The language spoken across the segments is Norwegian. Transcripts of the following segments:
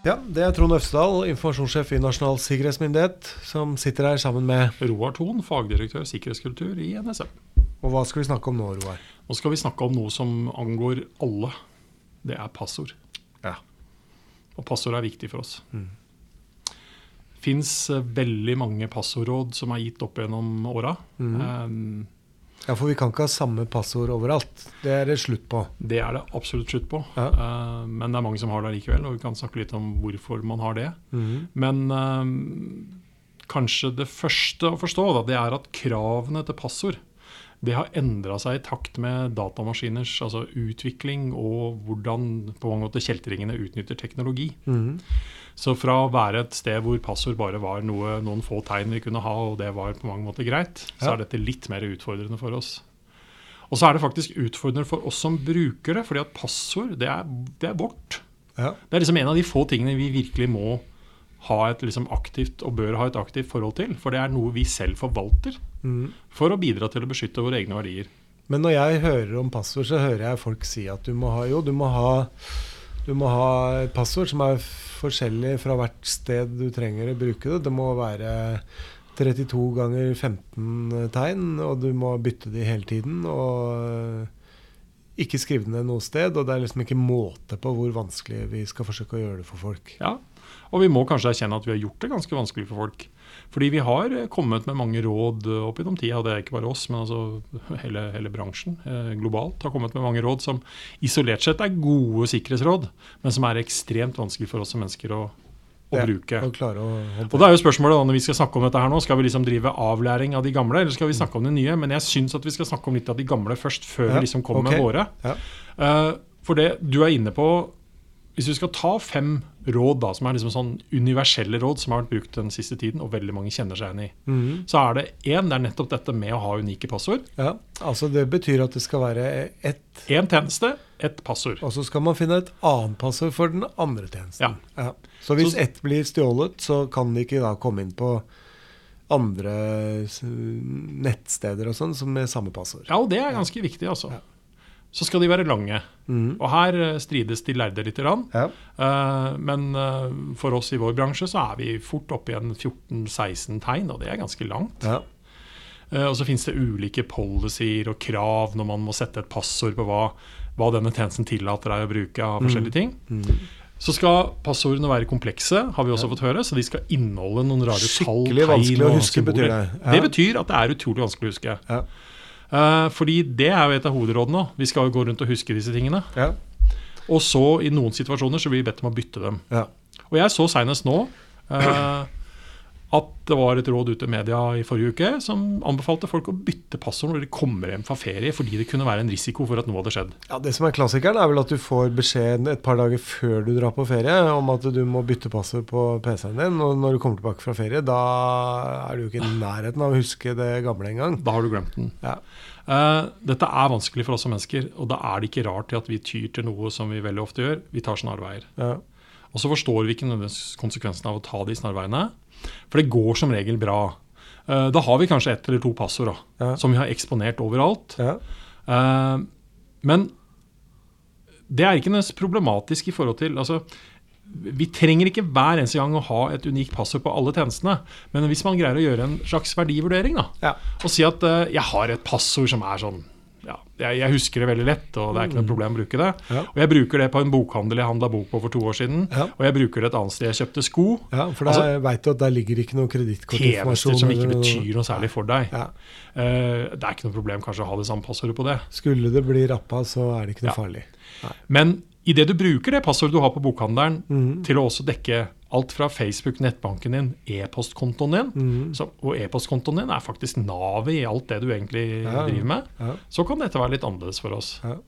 Ja, det er Trond Øvstedal, informasjonssjef i Nasjonal sikkerhetsmyndighet, som sitter her sammen med Roar Thon, fagdirektør sikkerhetskultur i NSM. Og hva skal vi snakke om nå, Roar? Nå skal vi snakke om noe som angår alle. Det er passord. Ja. Og passord er viktig for oss. Mm. Fins veldig mange passordråd som er gitt opp gjennom åra. Mm. Um, Ja, for vi kan ikke ha samme passord overalt. Det er det slutt på. det er det absolutt slutt på. Ja. Uh, men det er mange som har det likevel, og vi kan snakke litt om hvorfor man har det. Mhm. Men uh, kanskje det første å forstå da, det er at kravene til passord det har endra seg i takt med datamaskiners altså utvikling og hvordan på mange måter kjeltringene utnytter teknologi. Mhm. Så fra å være et sted hvor passord bare var noe, noen få tegn vi kunne ha, og det var på mange måter greit, så er dette litt mer utfordrende for oss. Og så er det faktisk utfordrende for oss som bruker det, fordi at passord, det er, det er vårt. Ja. Det er liksom en av de få tingene vi virkelig må ha et liksom aktivt og bør ha et aktivt forhold til. For det er noe vi selv forvalter mm. for å bidra til å beskytte våre egne verdier. Men når jeg hører om passord, så hører jeg folk si at du må ha jo, du må ha, du må ha et passord som er forskjellig fra hvert sted du trenger å bruke det. Det må være 32 ganger 15 tegn, og du må bytte de hele tiden. Og ikke skrive det ned noe sted. Og det er liksom ikke måte på hvor vanskelig vi skal forsøke å gjøre det for folk. Ja, Og vi må kanskje erkjenne at vi har gjort det ganske vanskelig for folk. Fordi vi har eh, kommet med mange råd eh, opp gjennom tida, og det er ikke bare oss, men altså hele, hele bransjen eh, globalt har kommet med mange råd som isolert sett er gode sikkerhetsråd, men som er ekstremt vanskelig for oss som mennesker å, å Ja, bruke. Og å Og da er jo spørsmålet da, når vi skal snakke om dette her nå, skal vi liksom drive avlæring av de gamle, eller skal vi snakke om de nye? Men jeg syns at vi skal snakke om litt av de gamle først, før Ja, vi liksom kommer okay. med våre. Ja. Uh, for det du er inne på Hvis vi skal ta fem råd da, som er liksom sånn universelle råd som har vært brukt den siste tiden, og veldig mange kjenner seg igjen i, Mm. så er det én, det er nettopp dette med å ha unike passord. ja. Altså det betyr at det skal være ett Én tjeneste, ett passord. Og så skal man finne et annet passord for den andre tjenesten. Ja. Så hvis Så- ett blir stjålet, så kan de ikke da komme inn på andre nettsteder og sånn som med samme passord. Ja, og det er ganske viktig, altså. Ja. Så skal de være lange. Mm. Og her eh, strides de lærde lite grann. Ja. Eh, men eh, for oss i vår bransje så er vi fort oppe i en 14-16 tegn, og det er ganske langt. Ja. Og så finnes det ulike policyer og krav når man må sette et passord på hva, hva denne tjenesten tillater deg å bruke av forskjellige ting. Mhm. Så skal passordene være komplekse, har vi også fått høre, så de skal inneholde noen rare Skikkelig tall, tegn og huske, betyr symboler. det. Ja. Det betyr at det er utrolig vanskelig å huske. Ja. Eh, fordi det er jo et av hovedrådene. Vi skal jo gå rundt og huske disse tingene. Ja. Og så, i noen situasjoner, så blir vi bedt om å bytte dem. Ja. Og jeg så senest nå eh, at det var et råd ute i media i forrige uke som anbefalte folk å bytte passord når de kommer hjem fra ferie, fordi det kunne være en risiko for at noe hadde skjedd. ja, Det som er klassikeren, er vel at du får beskjed et par dager før du drar på ferie om at du må bytte passord på PC-en din. Og når du kommer tilbake fra ferie, da er du jo ikke i nærheten av å huske det gamle engang. Da har du glemt den. Ja. Uh, dette er vanskelig for oss som mennesker, og da er det ikke rart til at vi tyr til noe som vi veldig ofte gjør. Vi tar snarveier. Ja. Og så forstår vi ikke nødvendigvis konsekvensene av å ta de snarveiene. For det går som regel bra. Eh, da har vi kanskje ett eller to passord da, Ja. som vi har eksponert overalt. Ja. Eh, men det er ikke noe problematisk i forhold til altså, Vi trenger ikke hver eneste gang å ha et unikt passord på alle tjenestene. Men hvis man greier å gjøre en slags verdivurdering da, Ja. og si at eh, jeg har et passord som er sånn ja, jeg, jeg husker det veldig lett, og det er ikke noe problem å bruke det. Mm. Ja. Og jeg bruker det på en bokhandel jeg handla bok på for to år siden. Ja. Og jeg bruker det et annet sted jeg kjøpte sko. Ja, for da vet du at der ligger ikke noe kredittkortinformasjon. Tjenester som ikke betyr noe særlig for deg. Ja. Uh, det er ikke noe problem kanskje å ha det samme passordet på det. Skulle det bli rappa, så er det ikke noe farlig. Men idet du bruker det passordet du har på bokhandelen, mm. til å også dekke alt fra Facebook, nettbanken din, e-postkontoen din mm. så, Og e-postkontoen din er faktisk navet i alt det du egentlig Ja, driver med. Ja. Så kan dette være litt annerledes for oss. Ja.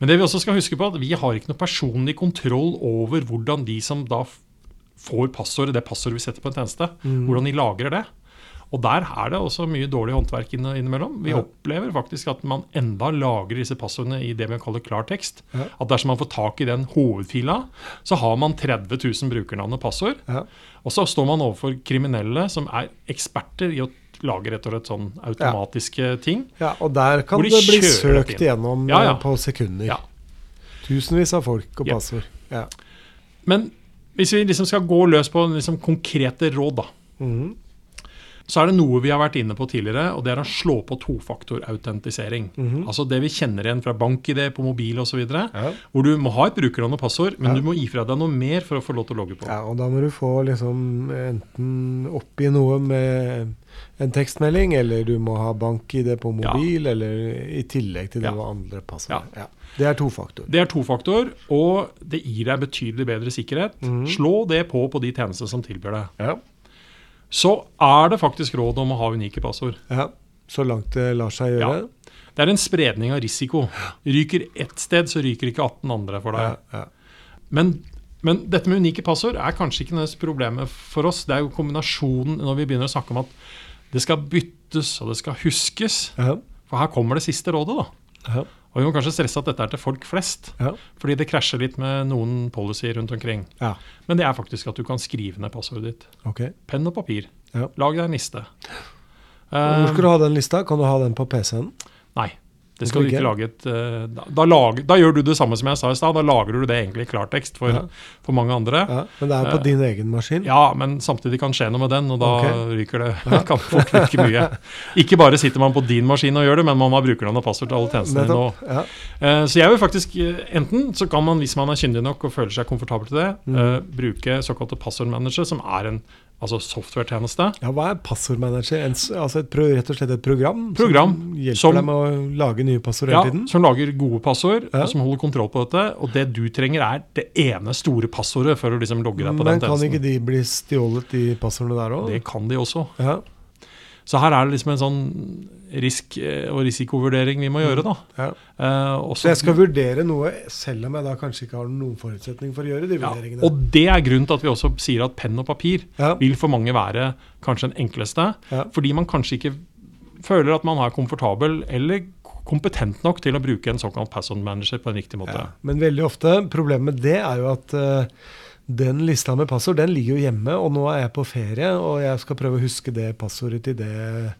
Men det vi også skal huske på, at vi har ikke noe personlig kontroll over hvordan de som da får passordet, det passordet vi setter på en tjeneste, mm. hvordan de lagrer det. Og der er det også mye dårlig håndverk innimellom. Vi Ja. opplever faktisk at man enda lagrer disse passordene i det vi kaller klartekst. Ja. At dersom man får tak i den hovedfila, så har man 30 000 brukernavn og passord. Ja. Og så står man overfor kriminelle som er eksperter i å lage rett og slett sånn automatiske ting. ja, og der kan de det bli søkt ja. eh, på sekunder. Ja. Tusenvis av folk og passord. Ja. Men Hvis vi liksom skal gå løs på liksom konkrete råd, da, Mhm. Så er det noe vi har vært inne på tidligere, og det er å slå på tofaktorautentisering. Mhm. Altså det vi kjenner igjen fra bank-ID på mobil osv. Ja. Hvor du må ha et brukernavn og passord, men Ja. du må gi fra deg noe mer for å få lov til å logge på. ja, og da må du få liksom enten oppi noe med en tekstmelding, eller du må ha bank-ID på Ja. mobil, eller i tillegg til det Ja. andre passord. Ja. Det er to-faktorer. Det er to-faktorer, og det gir deg betydelig bedre sikkerhet. Mhm. Slå det på på de tjenester som tilbyr det. Ja. Så er det faktisk råd om å ha unike passord. ja. Så langt det lar seg gjøre. Det er en spredning av risiko. Ryker ett sted, så ryker ikke 18 andre for deg. Ja. Ja. Men, men dette med unike passord er kanskje ikke nødvendigvis problemet for oss. Det er jo kombinasjonen når vi begynner å snakke om at det skal byttes og det skal huskes. Ja. For her kommer det siste rådet, da. Og vi må kanskje stresse at dette er til folk flest. Ja. Fordi det krasjer litt med noen policyer rundt omkring. ja. Men det er faktisk at du kan skrive ned passordet ditt. Okay. Penn og papir. Ja. Lag deg en liste. Hvor Eh, skal du ha den lista? Kan du ha den på PC-en? nei. Det skal du ikke lage et eh, da, da, lag, da gjør du det samme som jeg sa i stad. Da lager du det egentlig i klartekst for, Ja. for mange andre. Ja. Men det er på Eh, din egen maskin? Ja, men samtidig kan skje noe med den, og da okay. ryker det kan fort ryke mye. Ikke bare sitter man på din maskin og gjør det, men man har brukernavn og passord til alle tjenestene dine. Ja. Eh, Så jeg vil faktisk enten så kan man, hvis man er kyndig nok og føler seg komfortabel til det, Mm. uh, bruke såkalte passordmanager, som er en altså software-tjeneste. ja, hva er passordmanager? Altså et, rett og slett et program? Program Som hjelper som- deg med å lage nye passord Ja, tiden. som lager gode passord, Ja. og som holder kontroll på dette. Og det du trenger, er det ene store passordet for å liksom logge deg på Men den kan ikke de bli stjålet, de passordene der òg? Det kan de også. Ja. Så her er det liksom en sånn risk- eh, og risikovurdering vi må gjøre, da. ja. Eh, Så jeg skal vurdere noe, selv om jeg da kanskje ikke har noen forutsetning for å gjøre de ja, vurderingene? og det er grunnen til at vi også sier at penn og papir Ja. vil for mange være kanskje den enkleste. Fordi man kanskje ikke føler at man er komfortabel eller kompetent nok til å bruke en såkalt password manager på en riktig måte. Men veldig ofte, problemet med det er jo at eh, den lista med passord den ligger jo hjemme, og nå er jeg på ferie, og jeg skal prøve å huske det passordet til det,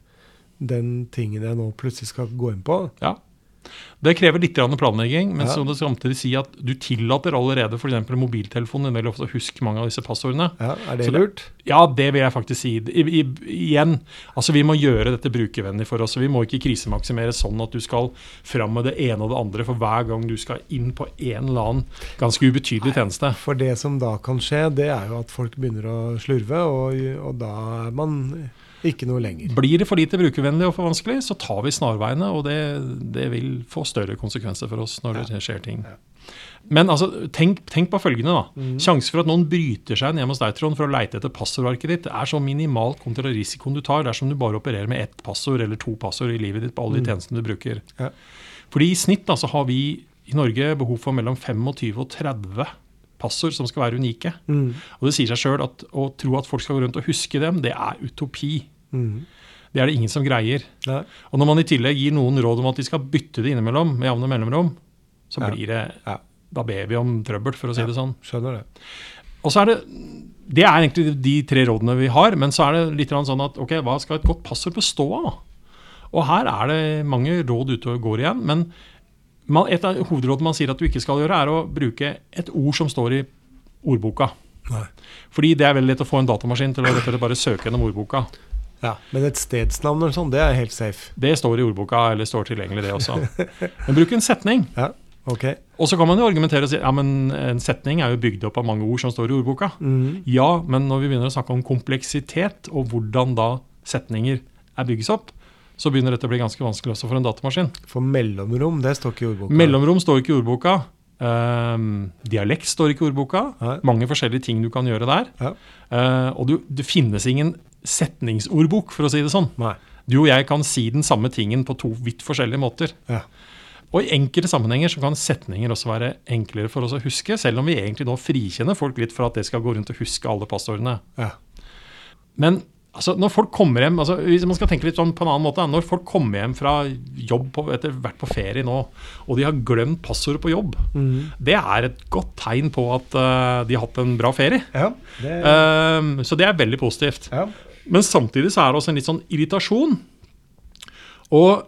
den tingen jeg nå plutselig skal gå inn på. Ja. Det krever litt planlegging, men Ja. så må du samtidig si at du tillater allerede f.eks. mobiltelefonen din ofte å huske mange av disse passordene. Ja, Er det det- lurt? Ja, det vil jeg faktisk si. I, i, igjen, altså vi må gjøre dette brukervennlig for oss. og Vi må ikke krisemaksimere sånn at du skal fram med det ene og det andre for hver gang du skal inn på en eller annen ganske ubetydelig tjeneste. For det som da kan skje, det er jo at folk begynner å slurve, og, og da er man ikke noe lenger. Blir det for lite brukervennlig og for vanskelig, så tar vi snarveiene, og det, det vil få større konsekvenser for oss når det skjer ting. Ja. Men altså, tenk, tenk på følgende, da. Mm. Sjansen for at noen bryter seg inn hjemme hos deg Trond, for å leite etter passordarket ditt, er så minimalt kontra risikoen du tar dersom du bare opererer med ett passord eller to passord i livet ditt på alle de Mm. tjenestene du bruker. Ja. Fordi i snitt da, så har vi i Norge behov for mellom 25 og 30 passord som skal være unike. Mm. Og det sier seg sjøl at å tro at folk skal gå rundt og huske dem, det er utopi. Mm. Det er det ingen som greier. Ja. Og når man i tillegg gir noen råd om at de skal bytte det innimellom, med jevne mellomrom, så blir det Ja. Da ber vi om trøbbel, for å si det sånn. Skjønner det. Og så er det Det er egentlig de tre rådene vi har, men så er det litt sånn at ok, hva skal et godt passord bestå av? Og her er det mange råd ute og går igjen, men man, et av hovedrådene man sier at du ikke skal gjøre, er å bruke et ord som står i ordboka. Nei. Fordi det er veldig lett å få en datamaskin til å rett og slett bare søke gjennom ordboka. Ja. Men et stedsnavn eller sånn, det er helt safe. Det står i ordboka, eller står tilgjengelig, det også. Men bruk en setning. Ja. Ok. Og så kan man jo argumentere og si ja, men en setning er jo bygd opp av mange ord som står i ordboka. Mm. Ja, men når vi begynner å snakke om kompleksitet, og hvordan da setninger er bygges opp, så begynner dette å bli ganske vanskelig også for en datamaskin. For mellomrom, det står ikke i ordboka. Mellomrom står ikke i ordboka. Um, dialekt står ikke i ordboka. Nei. Mange forskjellige ting du kan gjøre der. Ja. Uh, og du, det finnes ingen setningsordbok, for å si det sånn. Nei. Du og jeg kan si den samme tingen på to vidt forskjellige måter. Ja. Og i enkelte sammenhenger så kan setninger også være enklere for oss å huske, selv om vi egentlig nå frikjenner folk litt for at det skal gå rundt og huske alle passordene. Ja. Men altså, når folk kommer hjem altså, Hvis man skal tenke litt sånn på en annen måte Når folk kommer hjem fra jobb på, etter vært på ferie nå, og de har glemt passordet på jobb, Mm. det er et godt tegn på at uh, de har hatt en bra ferie. ja. Det, Uh, så det er veldig positivt. ja. Men samtidig så er det også en litt sånn irritasjon. Og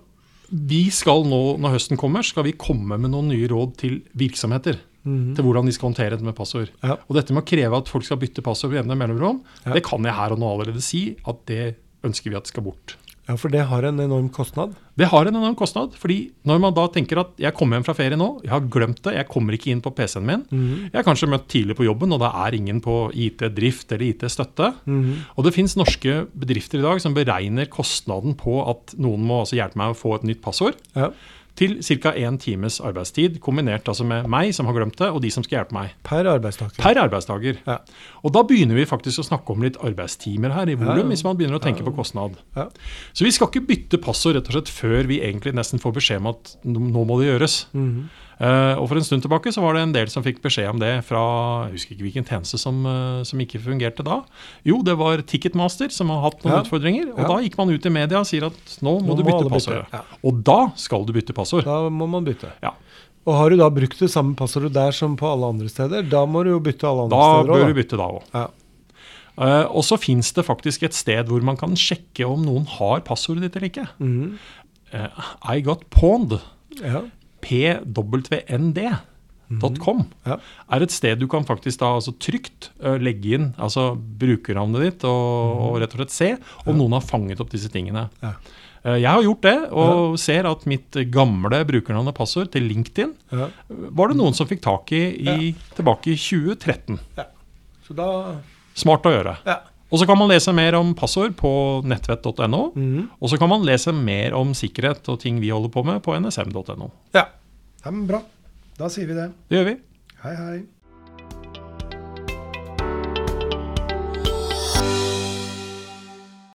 vi skal nå, når høsten kommer, skal vi komme med noen nye råd til virksomheter. Mhm. til hvordan de skal håndtere det med passord. Ja. Og dette med å kreve at folk skal bytte passord jevne mellomrom, Ja. det kan jeg her og nå allerede si at det ønsker vi at skal bort. ja, for det har en enorm kostnad. Det har en enorm kostnad. fordi når man da tenker at jeg kommer hjem fra ferie nå, jeg har glemt det, jeg kommer ikke inn på PC-en min. Mhm. Jeg har kanskje møtt tidlig på jobben, og det er ingen på IT-drift eller IT-støtte. Mhm. Og det fins norske bedrifter i dag som beregner kostnaden på at noen må altså hjelpe meg å få et nytt passord, Ja. Til ca. én times arbeidstid, kombinert altså med meg som har glemt det, og de som skal hjelpe meg. Per arbeidstaker. Per arbeidsdager. Ja. Og da begynner vi faktisk å snakke om litt arbeidstimer her i volum, Ja, ja. hvis man begynner å tenke på kostnad. Ja. Så vi skal ikke bytte passord rett og slett før vi egentlig nesten får beskjed om at nå må det gjøres. Mhm. Eh, og For en stund tilbake så var det en del som fikk beskjed om det fra jeg husker ikke hvilken tjeneste som, eh, som ikke fungerte da. Jo, det var Ticketmaster som har hatt noen Ja. utfordringer. Og Ja. da gikk man ut i media og sier at nå må Nå du må bytte alle bytte, ja. Og da skal du bytte passord. Da må man bytte. Ja. Og har du da brukt det samme passordet der som på alle andre steder, da må du jo bytte alle andre Da steder bør du bytte da òg. Ja. og så fins det faktisk et sted hvor man kan sjekke om noen har passordet ditt eller ikke. Mm. Eh, I got pawned. ja. pwnd.com Ja. er et sted du kan faktisk da altså trygt legge inn altså brukernavnet ditt og, og rett og slett se om noen har fanget opp disse tingene. Ja. Eh, Jeg har gjort det, og ser at mitt gamle brukernavn og passord til LinkedIn Ja. var det noen som fikk tak i, i tilbake i 2013. Så da Smart å gjøre. Ja. Og så kan man lese mer om passord på nettvett.no. Mm. Og så kan man lese mer om sikkerhet og ting vi holder på med på nsm.no. ja. Ja, men bra. Da sier vi det. Det gjør vi. Hei, hei.